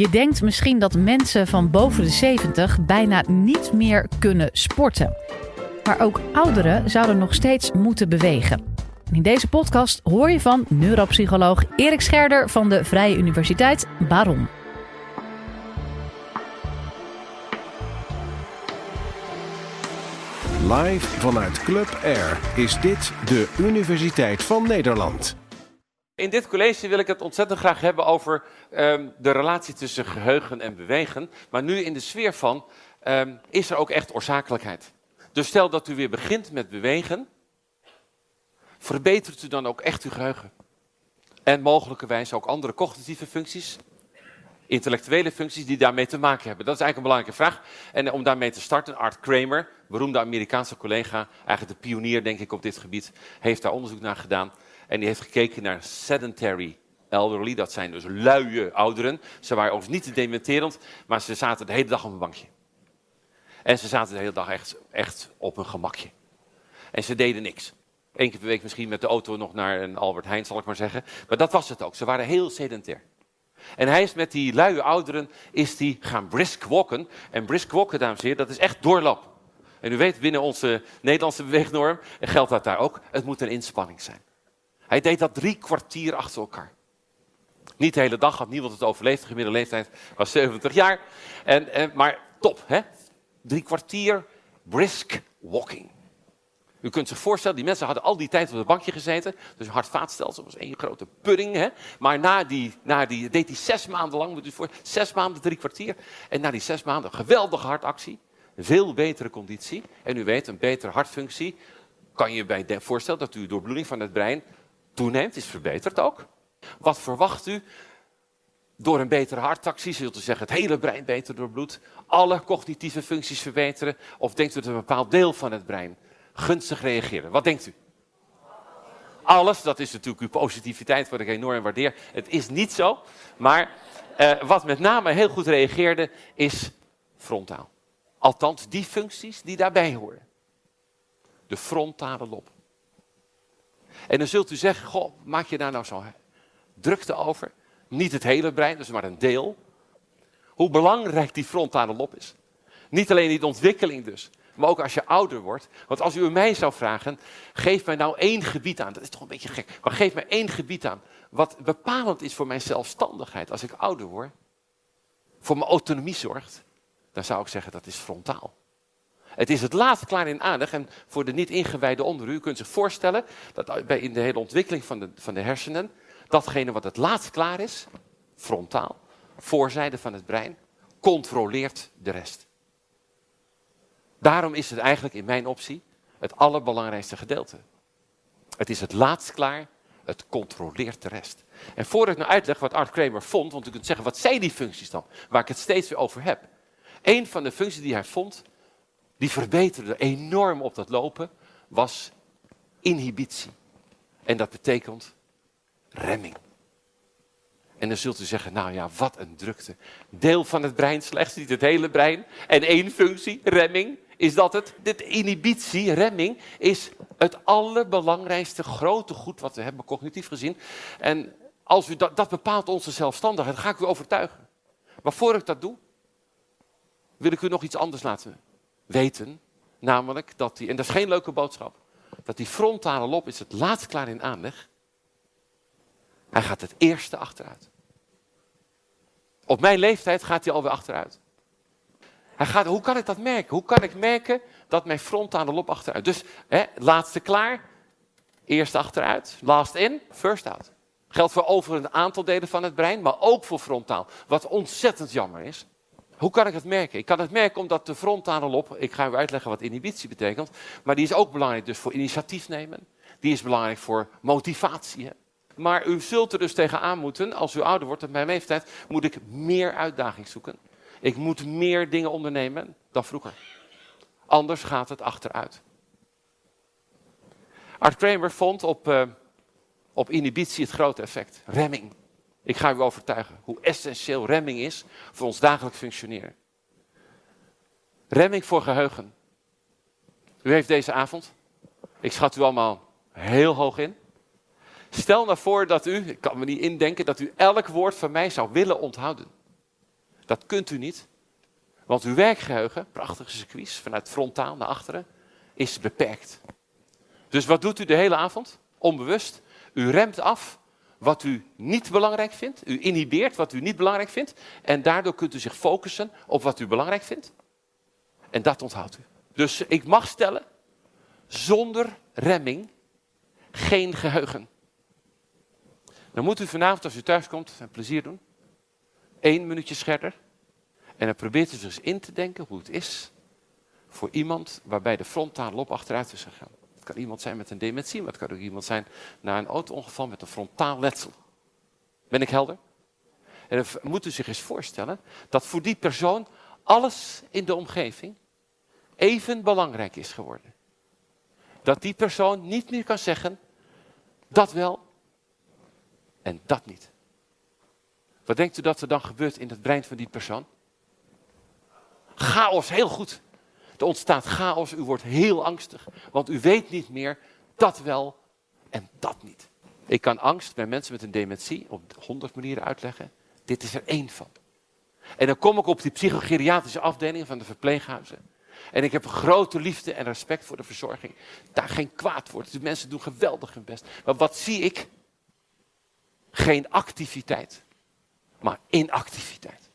Je denkt misschien dat mensen van boven de 70 bijna niet meer kunnen sporten. Maar ook ouderen zouden nog steeds moeten bewegen. In deze podcast hoor je van neuropsycholoog Erik Scherder van de Vrije Universiteit waarom. Live vanuit Club Air is dit de Universiteit van Nederland. In dit college wil ik het ontzettend graag hebben over um, de relatie tussen geheugen en bewegen. Maar nu in de sfeer van, um, is er ook echt oorzakelijkheid? Dus stel dat u weer begint met bewegen, verbetert u dan ook echt uw geheugen? En mogelijkerwijs ook andere cognitieve functies, intellectuele functies die daarmee te maken hebben. Dat is eigenlijk een belangrijke vraag. En om daarmee te starten, Art Kramer, beroemde Amerikaanse collega, eigenlijk de pionier denk ik op dit gebied, heeft daar onderzoek naar gedaan. En die heeft gekeken naar sedentary elderly, dat zijn dus luie ouderen. Ze waren overigens niet te dementerend, maar ze zaten de hele dag op een bankje. En ze zaten de hele dag echt, echt op een gemakje. En ze deden niks. Eén keer per week misschien met de auto nog naar een Albert Heijn, zal ik maar zeggen. Maar dat was het ook. Ze waren heel sedentair. En hij is met die luie ouderen is die gaan brisk walken. En brisk walken, dames en heren, dat is echt doorlopen. En u weet, binnen onze Nederlandse beweegnorm geldt dat daar ook. Het moet een inspanning zijn. Hij deed dat drie kwartier achter elkaar. Niet de hele dag, had niemand het overleefd. De gemiddelde leeftijd was 70 jaar. En, en, maar top, hè? Drie kwartier brisk walking. U kunt zich voorstellen, die mensen hadden al die tijd op het bankje gezeten. Dus een hart-vaatstelsel was één grote pudding. Hè? Maar na die, na die, deed hij zes maanden lang, moet u voor, zes maanden, drie kwartier. En na die zes maanden, geweldige hartactie. Veel betere conditie. En u weet, een betere hartfunctie kan je bij voorstellen dat u doorbloeding van het brein toeneemt, is verbeterd ook. Wat verwacht u door een betere hartactie? Zult u zeggen het hele brein beter doorbloed, alle cognitieve functies verbeteren? Of denkt u dat een bepaald deel van het brein gunstig reageren? Wat denkt u? Alles, dat is natuurlijk uw positiviteit, wat ik enorm waardeer. Het is niet zo, maar uh, wat met name heel goed reageerde, is frontaal. Althans, die functies die daarbij horen. De frontale lob. En dan zult u zeggen, goh, maak je daar nou zo drukte over? Niet het hele brein, dus maar een deel. Hoe belangrijk die frontale lob is. Niet alleen in de ontwikkeling dus, maar ook als je ouder wordt. Want als u mij zou vragen, geef mij nou één gebied aan. Dat is toch een beetje gek, maar geef mij één gebied aan. Wat bepalend is voor mijn zelfstandigheid als ik ouder word. Voor mijn autonomie zorgt. Dan zou ik zeggen, dat is frontaal. Het is het laatst klaar in aardig. En voor de niet ingewijde onder u, u kunt zich voorstellen dat bij in de hele ontwikkeling van de, van de hersenen, datgene wat het laatst klaar is, frontaal, voorzijde van het brein, controleert de rest. Daarom is het eigenlijk in mijn optie het allerbelangrijkste gedeelte. Het is het laatst klaar, het controleert de rest. En voordat ik nou uitleg wat Art Kramer vond, want u kunt zeggen, wat zijn die functies dan? Waar ik het steeds weer over heb. Een van de functies die hij vond, die verbeterde enorm op dat lopen, was inhibitie. En dat betekent remming. En dan zult u zeggen, nou ja, wat een drukte. Deel van het brein slechts, niet het hele brein. En één functie, remming, is dat het. Dit inhibitie, remming, is het allerbelangrijkste grote goed wat we hebben, cognitief gezien. En als u dat, dat bepaalt onze zelfstandigheid, ga ik u overtuigen. Maar voor ik dat doe, wil ik u nog iets anders laten weten, namelijk dat die, en dat is geen leuke boodschap, dat die frontale lob is het laatst klaar in aanleg. Hij gaat het eerste achteruit. Op mijn leeftijd gaat hij alweer achteruit. Hij gaat, hoe kan ik dat merken? Hoe kan ik merken dat mijn frontale lob achteruit? Dus hè, laatste klaar, eerst achteruit, last in, first out. Geldt voor over een aantal delen van het brein, maar ook voor frontaal. Wat ontzettend jammer is. Hoe kan ik het merken? Ik kan het merken omdat de frontale lob, ik ga u uitleggen wat inhibitie betekent, maar die is ook belangrijk dus voor initiatief nemen. Die is belangrijk voor motivatie. Maar u zult er dus tegenaan moeten, als u ouder wordt, bij mijn leeftijd, moet ik meer uitdaging zoeken. Ik moet meer dingen ondernemen dan vroeger. Anders gaat het achteruit. Art Kramer vond op, uh, op inhibitie het grote effect. Remming. Ik ga u overtuigen hoe essentieel remming is voor ons dagelijks functioneren. Remming voor geheugen. U heeft deze avond, ik schat u allemaal heel hoog in. Stel nou voor dat u, ik kan me niet indenken, dat u elk woord van mij zou willen onthouden. Dat kunt u niet. Want uw werkgeheugen, prachtige circuits, vanuit frontaal naar achteren, is beperkt. Dus wat doet u de hele avond? Onbewust. U remt af wat u niet belangrijk vindt. U inhibeert wat u niet belangrijk vindt. En daardoor kunt u zich focussen op wat u belangrijk vindt. En dat onthoudt u. Dus ik mag stellen, zonder remming geen geheugen. Dan moet u vanavond als u thuis komt een plezier doen. Eén minuutje scherder. En dan probeert u zich eens in te denken hoe het is voor iemand waarbij de frontale lob achteruit is gegaan. Het kan iemand zijn met een dementie, maar het kan ook iemand zijn na een auto-ongeval met een frontaal letsel. Ben ik helder? En dan moet u zich eens voorstellen dat voor die persoon alles in de omgeving even belangrijk is geworden. Dat die persoon niet meer kan zeggen, dat wel en dat niet. Wat denkt u dat er dan gebeurt in het brein van die persoon? Chaos, heel goed. Er ontstaat chaos, u wordt heel angstig, want u weet niet meer dat wel en dat niet. Ik kan angst bij mensen met een dementie op honderd manieren uitleggen. Dit is er één van. En dan kom ik op die psychogeriatrische afdeling van de verpleeghuizen. En ik heb grote liefde en respect voor de verzorging. Daar geen kwaad voor. De mensen doen geweldig hun best. Maar wat zie ik? Geen activiteit, maar inactiviteit.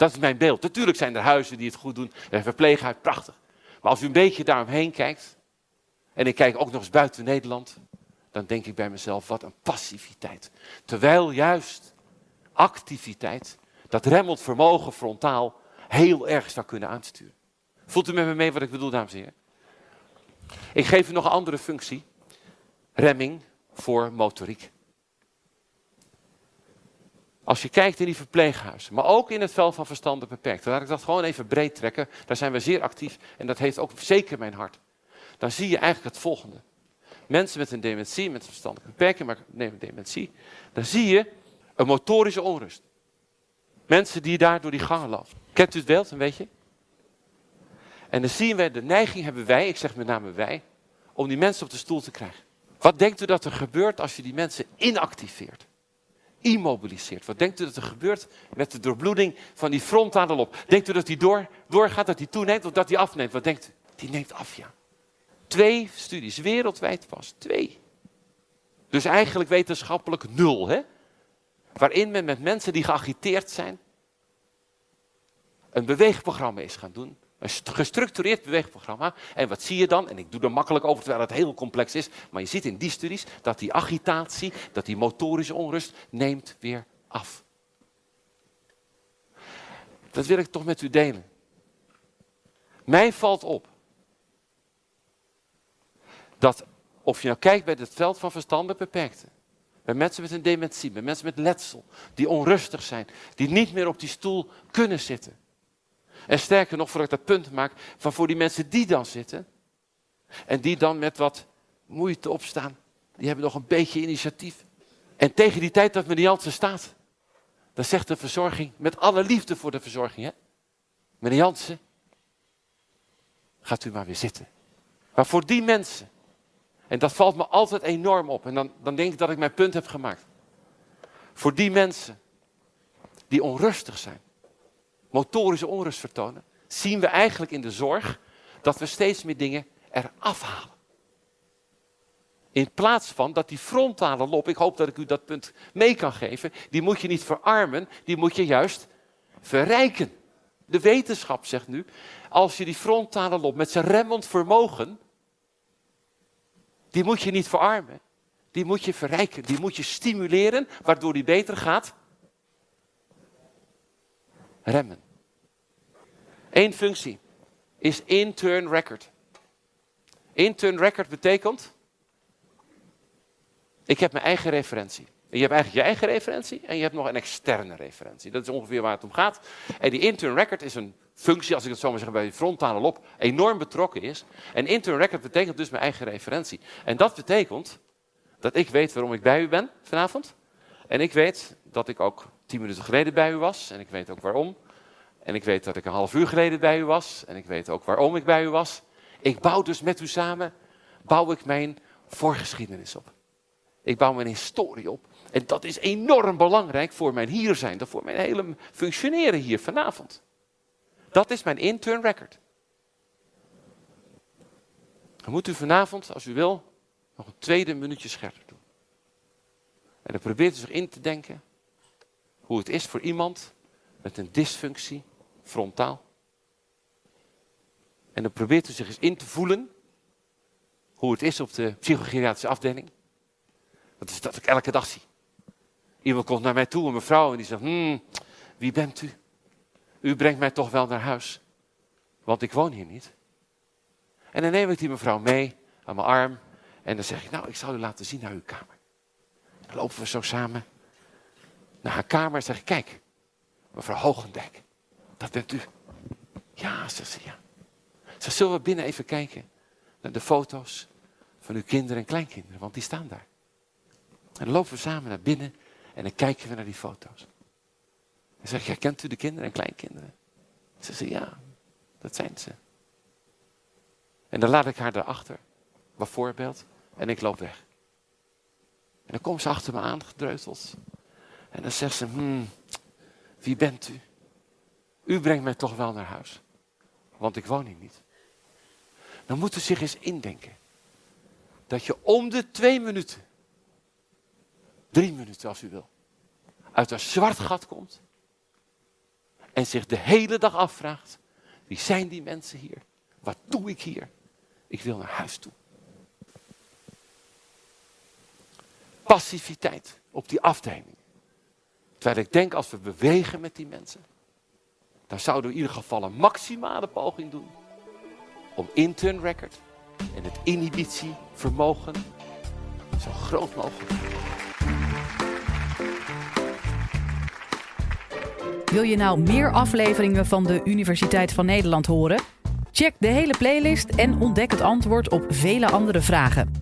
Dat is mijn beeld. Natuurlijk zijn er huizen die het goed doen. Een verpleeghuis, prachtig. Maar als u een beetje daaromheen kijkt, en ik kijk ook nog eens buiten Nederland, dan denk ik bij mezelf, wat een passiviteit. Terwijl juist activiteit, dat remmelt vermogen frontaal, heel erg zou kunnen aansturen. Voelt u met me mee wat ik bedoel, dames en heren? Ik geef u nog een andere functie. Remming voor motoriek. Als je kijkt in die verpleeghuizen, maar ook in het veld van verstanden beperkt, laat ik dat gewoon even breed trekken, daar zijn we zeer actief en dat heeft ook zeker mijn hart. Dan zie je eigenlijk het volgende. Mensen met een dementie, met een verstandelijke beperking, maar neem dementie, dan zie je een motorische onrust. Mensen die daar door die gangen lopen. Kent u het beeld een beetje? En dan zien we, de neiging hebben wij, ik zeg met name wij, om die mensen op de stoel te krijgen. Wat denkt u dat er gebeurt als je die mensen inactiveert? Immobiliseert. Wat denkt u dat er gebeurt met de doorbloeding van die frontale lob? Denkt u dat die door, doorgaat, dat die toeneemt of dat die afneemt? Wat denkt u? Die neemt af, ja. Twee studies, wereldwijd pas. Twee. Dus eigenlijk wetenschappelijk nul, hè? Waarin men met mensen die geagiteerd zijn een beweegprogramma is gaan doen. Een gestructureerd beweegprogramma. En wat zie je dan? En ik doe er makkelijk over terwijl het heel complex is. Maar je ziet in die studies dat die agitatie, dat die motorische onrust neemt weer af. Dat wil ik toch met u delen. Mij valt op dat of je nou kijkt bij het veld van verstanden beperkte, bij mensen met een dementie, bij mensen met letsel, die onrustig zijn, die niet meer op die stoel kunnen zitten. En sterker nog, voordat ik dat punt maak, van voor die mensen die dan zitten, en die dan met wat moeite opstaan, die hebben nog een beetje initiatief. En tegen die tijd dat meneer Jansen staat, dan zegt de verzorging, met alle liefde voor de verzorging, hè? meneer Jansen, gaat u maar weer zitten. Maar voor die mensen, en dat valt me altijd enorm op, en dan, dan denk ik dat ik mijn punt heb gemaakt. Voor die mensen die onrustig zijn, motorische onrust vertonen, zien we eigenlijk in de zorg dat we steeds meer dingen eraf halen. In plaats van dat die frontale lob, ik hoop dat ik u dat punt mee kan geven, die moet je niet verarmen, die moet je juist verrijken. De wetenschap zegt nu, als je die frontale lob met zijn remmend vermogen, die moet je niet verarmen, die moet je verrijken, die moet je stimuleren, waardoor die beter gaat remmen. Eén functie is intern record. Intern record betekent, ik heb mijn eigen referentie. je hebt eigenlijk je eigen referentie en je hebt nog een externe referentie. Dat is ongeveer waar het om gaat. En die intern record is een functie, als ik het zo maar zeg, bij de frontale lob enorm betrokken is. En intern record betekent dus mijn eigen referentie. En dat betekent dat ik weet waarom ik bij u ben vanavond. En ik weet dat ik ook tien minuten geleden bij u was. En ik weet ook waarom. En ik weet dat ik een half uur geleden bij u was. En ik weet ook waarom ik bij u was. Ik bouw dus met u samen, bouw ik mijn voorgeschiedenis op. Ik bouw mijn historie op. En dat is enorm belangrijk voor mijn hier zijn, voor mijn hele functioneren hier vanavond. Dat is mijn intern record. Dan moet u vanavond, als u wil, nog een tweede minuutje scherper doen. En dan probeert u zich in te denken hoe het is voor iemand met een dysfunctie, frontaal. En dan probeert u zich eens in te voelen hoe het is op de psychogeriatrische afdeling. Dat is dat ik elke dag zie. Iemand komt naar mij toe, een mevrouw, en die zegt, hmm, wie bent u? U brengt mij toch wel naar huis, want ik woon hier niet. En dan neem ik die mevrouw mee aan mijn arm en dan zeg ik, nou, ik zal u laten zien naar uw kamer. Dan lopen we zo samen naar haar kamer en zeg kijk, mevrouw Hogendijk, dat bent u. Ja, ze, ja. Ze zullen we binnen even kijken naar de foto's van uw kinderen en kleinkinderen, want die staan daar. En dan lopen we samen naar binnen en dan kijken we naar die foto's. En zeg ik, kent u de kinderen en kleinkinderen? Ze zegt, ja, dat zijn ze. En dan laat ik haar daarachter, bijvoorbeeld, en ik loop weg. En dan komt ze achter me aangedreuteld. En dan zegt ze, hmm, wie bent u? U brengt mij toch wel naar huis. Want ik woon hier niet. Dan moet u zich eens indenken. Dat je om de twee minuten, drie minuten als u wil, uit een zwart gat komt. En zich de hele dag afvraagt, wie zijn die mensen hier? Wat doe ik hier? Ik wil naar huis toe. Passiviteit op die afdeling. Terwijl ik denk, als we bewegen met die mensen, dan zouden we in ieder geval een maximale poging doen om intern record en het inhibitievermogen zo groot mogelijk te. Wil je nou meer afleveringen van de Universiteit van Nederland horen? Check de hele playlist en ontdek het antwoord op vele andere vragen.